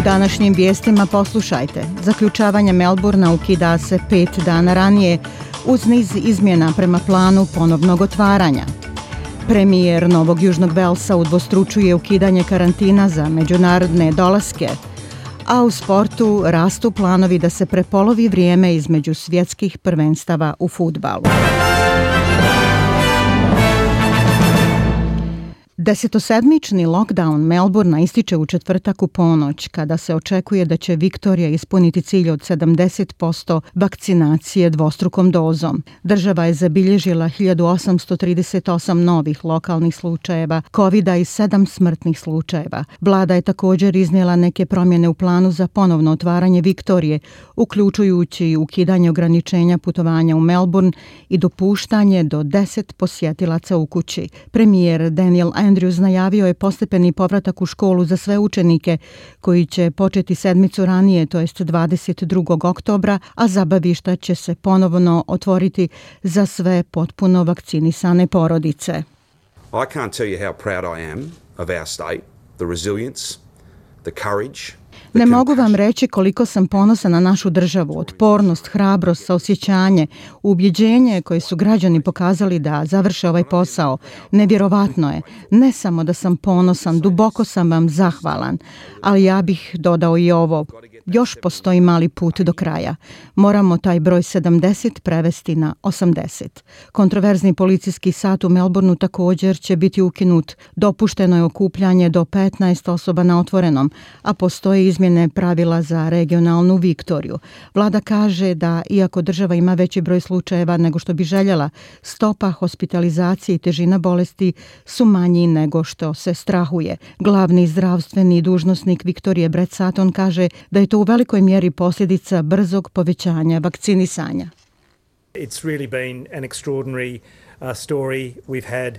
U današnjim vijestima poslušajte. Zaključavanje Melburna ukida se pet dana ranije uz niz izmjena prema planu ponovnog otvaranja. Premijer Novog Južnog Velsa udvostručuje ukidanje karantina za međunarodne dolaske, a u sportu rastu planovi da se prepolovi vrijeme između svjetskih prvenstava u futbalu. Desetosedmični lockdown Melbourna ističe u četvrtak u ponoć, kada se očekuje da će Viktorija ispuniti cilj od 70% vakcinacije dvostrukom dozom. Država je zabilježila 1838 novih lokalnih slučajeva, covid i 7 smrtnih slučajeva. Vlada je također iznijela neke promjene u planu za ponovno otvaranje Viktorije, uključujući ukidanje ograničenja putovanja u Melbourne i dopuštanje do 10 posjetilaca u kući. Premijer Daniel Andrews Andrews najavio je postepeni povratak u školu za sve učenike koji će početi sedmicu ranije, to jest 22. oktobra, a zabavišta će se ponovno otvoriti za sve potpuno vakcinisane porodice. I can't tell you how proud I am of our state, the resilience, the courage, Ne mogu vam reći koliko sam ponosa na našu državu, otpornost, hrabrost, saosjećanje, ubjeđenje koje su građani pokazali da završe ovaj posao. Nevjerovatno je. Ne samo da sam ponosan, duboko sam vam zahvalan, ali ja bih dodao i ovo. Još postoji mali put do kraja. Moramo taj broj 70 prevesti na 80. Kontroverzni policijski sat u Melbourneu također će biti ukinut. Dopušteno je okupljanje do 15 osoba na otvorenom, a postoje izmjene pravila za regionalnu Viktoriju. Vlada kaže da, iako država ima veći broj slučajeva nego što bi željela, stopa hospitalizacije i težina bolesti su manji nego što se strahuje. Glavni zdravstveni dužnosnik Viktorije Brett Sutton kaže da je to u velikoj mjeri posljedica brzog povećanja vakcinisanja. It's really been an extraordinary uh, story. We've had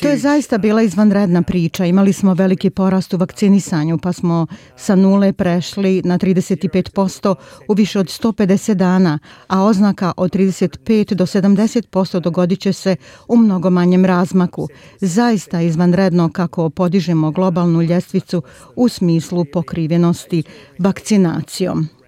To je zaista bila izvanredna priča. Imali smo veliki porast u vakcinisanju, pa smo sa nule prešli na 35% u više od 150 dana, a oznaka od 35 do 70% dogodit će se u mnogo manjem razmaku. Zaista izvanredno kako podižemo globalnu ljestvicu u smislu pokrivenosti vakcinacijom.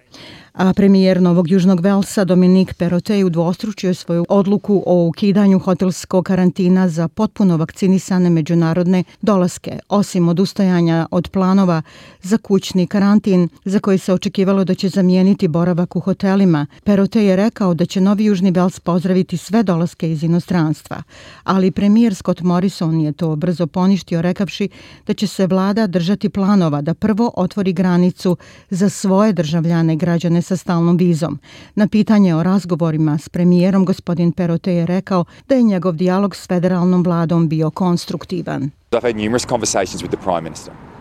A premijer Novog Južnog Velsa Dominik Perotej udvostručio svoju odluku o ukidanju hotelskog karantina za potpuno vakcinisane međunarodne dolaske, osim odustajanja od planova za kućni karantin za koji se očekivalo da će zamijeniti boravak u hotelima. Perotej je rekao da će Novi Južni Vels pozdraviti sve dolaske iz inostranstva, ali premijer Scott Morrison je to brzo poništio rekavši da će se vlada držati planova da prvo otvori granicu za svoje državljane građane sa stalnom vizom. Na pitanje o razgovorima s premijerom gospodin Perote je rekao da je njegov dijalog s federalnom vladom bio konstruktivan. I've had numerous conversations with the prime minister.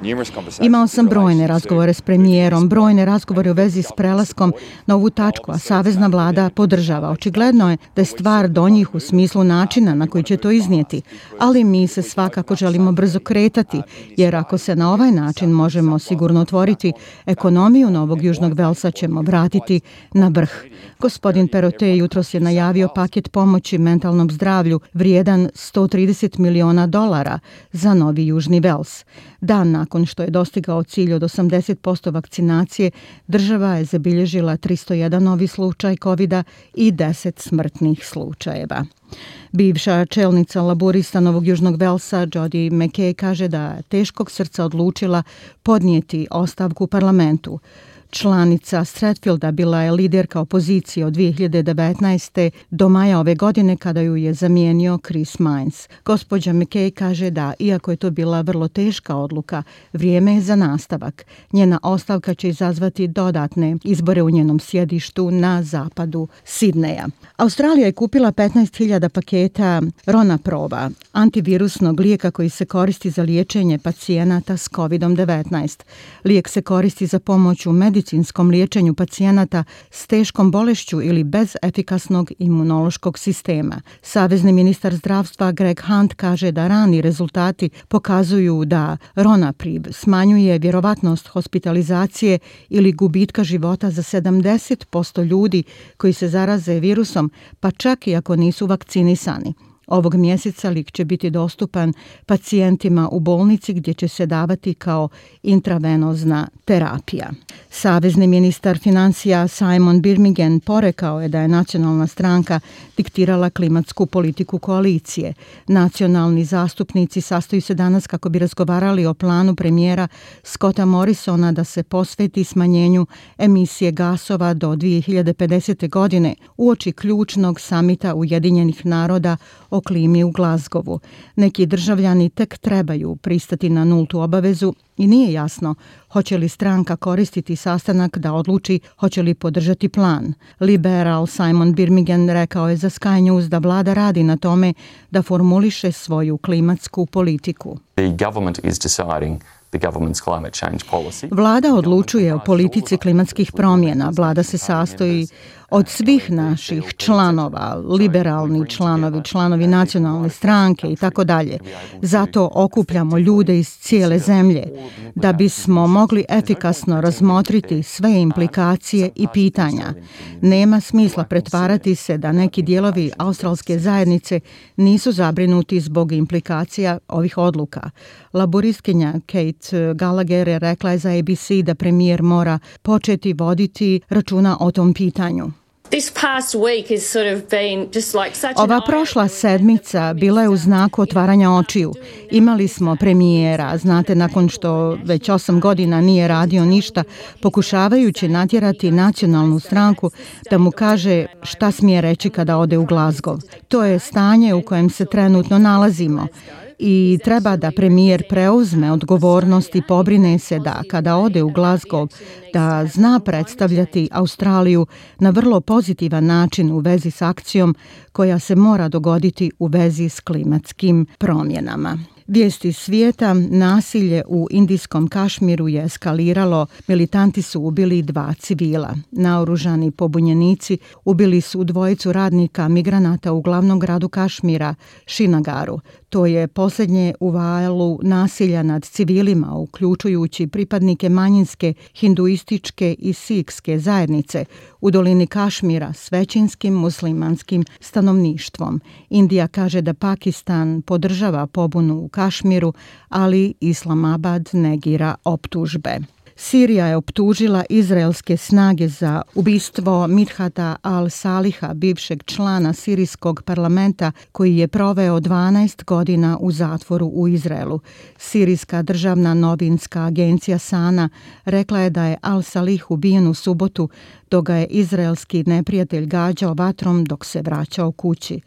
Imao sam brojne razgovore s premijerom, brojne razgovore u vezi s prelaskom na ovu tačku, a Savezna vlada podržava. Očigledno je da je stvar do njih u smislu načina na koji će to iznijeti, ali mi se svakako želimo brzo kretati, jer ako se na ovaj način možemo sigurno otvoriti ekonomiju Novog Južnog Velsa, ćemo vratiti na vrh. Gospodin Perote jutros je najavio paket pomoći mentalnom zdravlju vrijedan 130 miliona dolara za Novi Južni Vels. Dan nakon što je dostigao cilj od 80% vakcinacije, država je zabilježila 301 novi slučaj covid i 10 smrtnih slučajeva. Bivša čelnica laborista Novog Južnog Velsa, Jody McKay, kaže da teškog srca odlučila podnijeti ostavku parlamentu. Članica Stratfielda bila je liderka opozicije od 2019. do maja ove godine kada ju je zamijenio Chris Mines. Gospođa McKay kaže da, iako je to bila vrlo teška odluka, vrijeme je za nastavak. Njena ostavka će izazvati dodatne izbore u njenom sjedištu na zapadu Sidneja. Australija je kupila 15.000 paketa Rona Proba, antivirusnog lijeka koji se koristi za liječenje pacijenata s COVID-19. Lijek se koristi za pomoć u medicinu medicinskom liječenju pacijenata s teškom bolešću ili bez efikasnog imunološkog sistema. Savezni ministar zdravstva Greg Hunt kaže da rani rezultati pokazuju da Ronaprib smanjuje vjerovatnost hospitalizacije ili gubitka života za 70% ljudi koji se zaraze virusom, pa čak i ako nisu vakcinisani. Ovog mjeseca lik će biti dostupan pacijentima u bolnici gdje će se davati kao intravenozna terapija. Savezni ministar financija Simon Birmingham porekao je da je nacionalna stranka diktirala klimatsku politiku koalicije. Nacionalni zastupnici sastoju se danas kako bi razgovarali o planu premijera Scotta Morrisona da se posveti smanjenju emisije gasova do 2050. godine uoči ključnog samita Ujedinjenih naroda o klimi u Glazgovu. Neki državljani tek trebaju pristati na nultu obavezu i nije jasno hoće li stranka koristiti sastanak da odluči hoće li podržati plan. Liberal Simon Birmingham rekao je za Sky News da vlada radi na tome da formuliše svoju klimatsku politiku. The government is deciding Vlada odlučuje o politici klimatskih promjena. Vlada se sastoji od svih naših članova, liberalni članovi, članovi nacionalne stranke i tako dalje. Zato okupljamo ljude iz cijele zemlje da bismo mogli efikasno razmotriti sve implikacije i pitanja. Nema smisla pretvarati se da neki dijelovi australske zajednice nisu zabrinuti zbog implikacija ovih odluka. Laboristkinja Kate Gallagher je rekla za ABC da premijer mora početi voditi računa o tom pitanju. Ova prošla sedmica bila je u znaku otvaranja očiju. Imali smo premijera, znate, nakon što već osam godina nije radio ništa, pokušavajući natjerati nacionalnu stranku da mu kaže šta smije reći kada ode u Glazgov. To je stanje u kojem se trenutno nalazimo i treba da premijer preuzme odgovornost i pobrine se da kada ode u Glasgow da zna predstavljati Australiju na vrlo pozitivan način u vezi s akcijom koja se mora dogoditi u vezi s klimatskim promjenama. Vijesti svijeta, nasilje u indijskom Kašmiru je eskaliralo, militanti su ubili dva civila. Naoružani pobunjenici ubili su dvojicu radnika migranata u glavnom gradu Kašmira, Šinagaru. To je posljednje u valu nasilja nad civilima, uključujući pripadnike manjinske, hinduističke i sikske zajednice u dolini Kašmira s većinskim muslimanskim stanovništvom. Indija kaže da Pakistan podržava pobunu u Kašmiru, ali Islamabad negira optužbe. Sirija je optužila izraelske snage za ubistvo Midhata al-Saliha, bivšeg člana sirijskog parlamenta koji je proveo 12 godina u zatvoru u Izraelu. Sirijska državna novinska agencija Sana rekla je da je al-Salih ubijen u subotu dok ga je izraelski neprijatelj gađao vatrom dok se vraćao kući.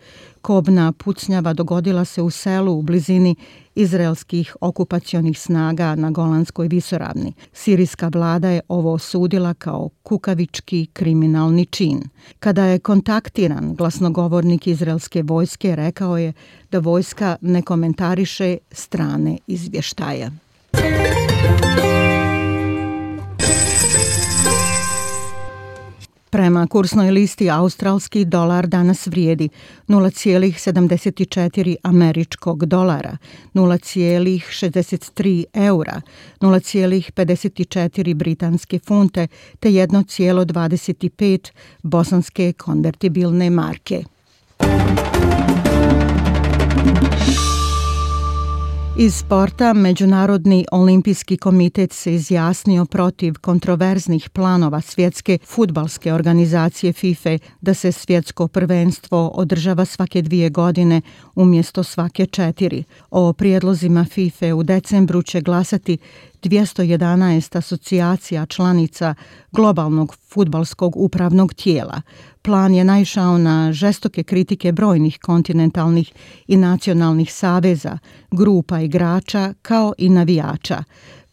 Kobna pucnjava dogodila se u selu u blizini izraelskih okupacionih snaga na Golanskoj visoravni. Sirijska vlada je ovo osudila kao kukavički kriminalni čin. Kada je kontaktiran, glasnogovornik izraelske vojske rekao je da vojska ne komentariše strane izvještaja. Prema kursnoj listi australski dolar danas vrijedi 0,74 američkog dolara, 0,63 eura, 0,54 britanske funte te 1,25 bosanske konvertibilne marke. Iz sporta Međunarodni olimpijski komitet se izjasnio protiv kontroverznih planova svjetske futbalske organizacije FIFA da se svjetsko prvenstvo održava svake dvije godine umjesto svake četiri. O prijedlozima FIFA u decembru će glasati 211 asocijacija članica globalnog futbalskog upravnog tijela. Plan je naišao na žestoke kritike brojnih kontinentalnih i nacionalnih saveza, grupa igrača kao i navijača.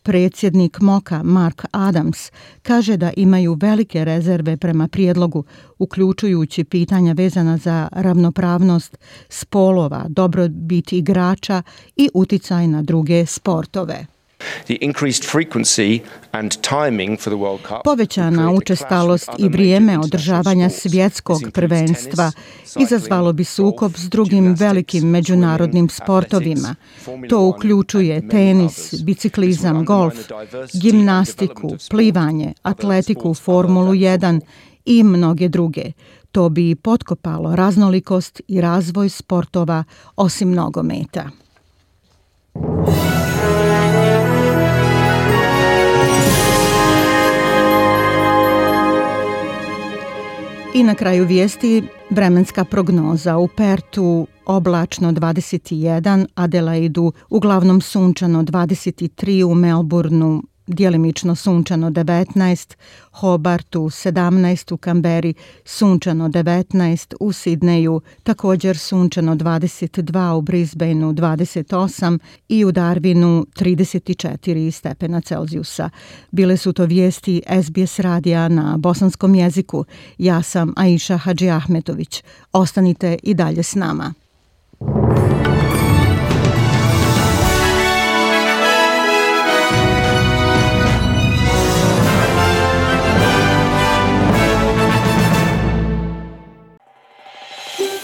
Predsjednik Moka Mark Adams kaže da imaju velike rezerve prema prijedlogu, uključujući pitanja vezana za ravnopravnost spolova, dobrobit igrača i uticaj na druge sportove. Povećana učestalost i vrijeme održavanja svjetskog prvenstva izazvalo bi sukob s drugim velikim međunarodnim sportovima. To uključuje tenis, biciklizam, golf, gimnastiku, plivanje, atletiku, Formulu 1 i mnoge druge. To bi potkopalo raznolikost i razvoj sportova osim nogometa. I na kraju vijesti vremenska prognoza. U Pertu oblačno 21, Adelaidu uglavnom sunčano 23, u Melbourneu dijelimično sunčano 19, Hobartu 17, u Kamberi sunčano 19, u Sidneju također sunčano 22, u Brisbaneu 28 i u Darwinu 34 stepena Celzijusa. Bile su to vijesti SBS radija na bosanskom jeziku. Ja sam Aisha Hadži Ahmetović. Ostanite i dalje s nama.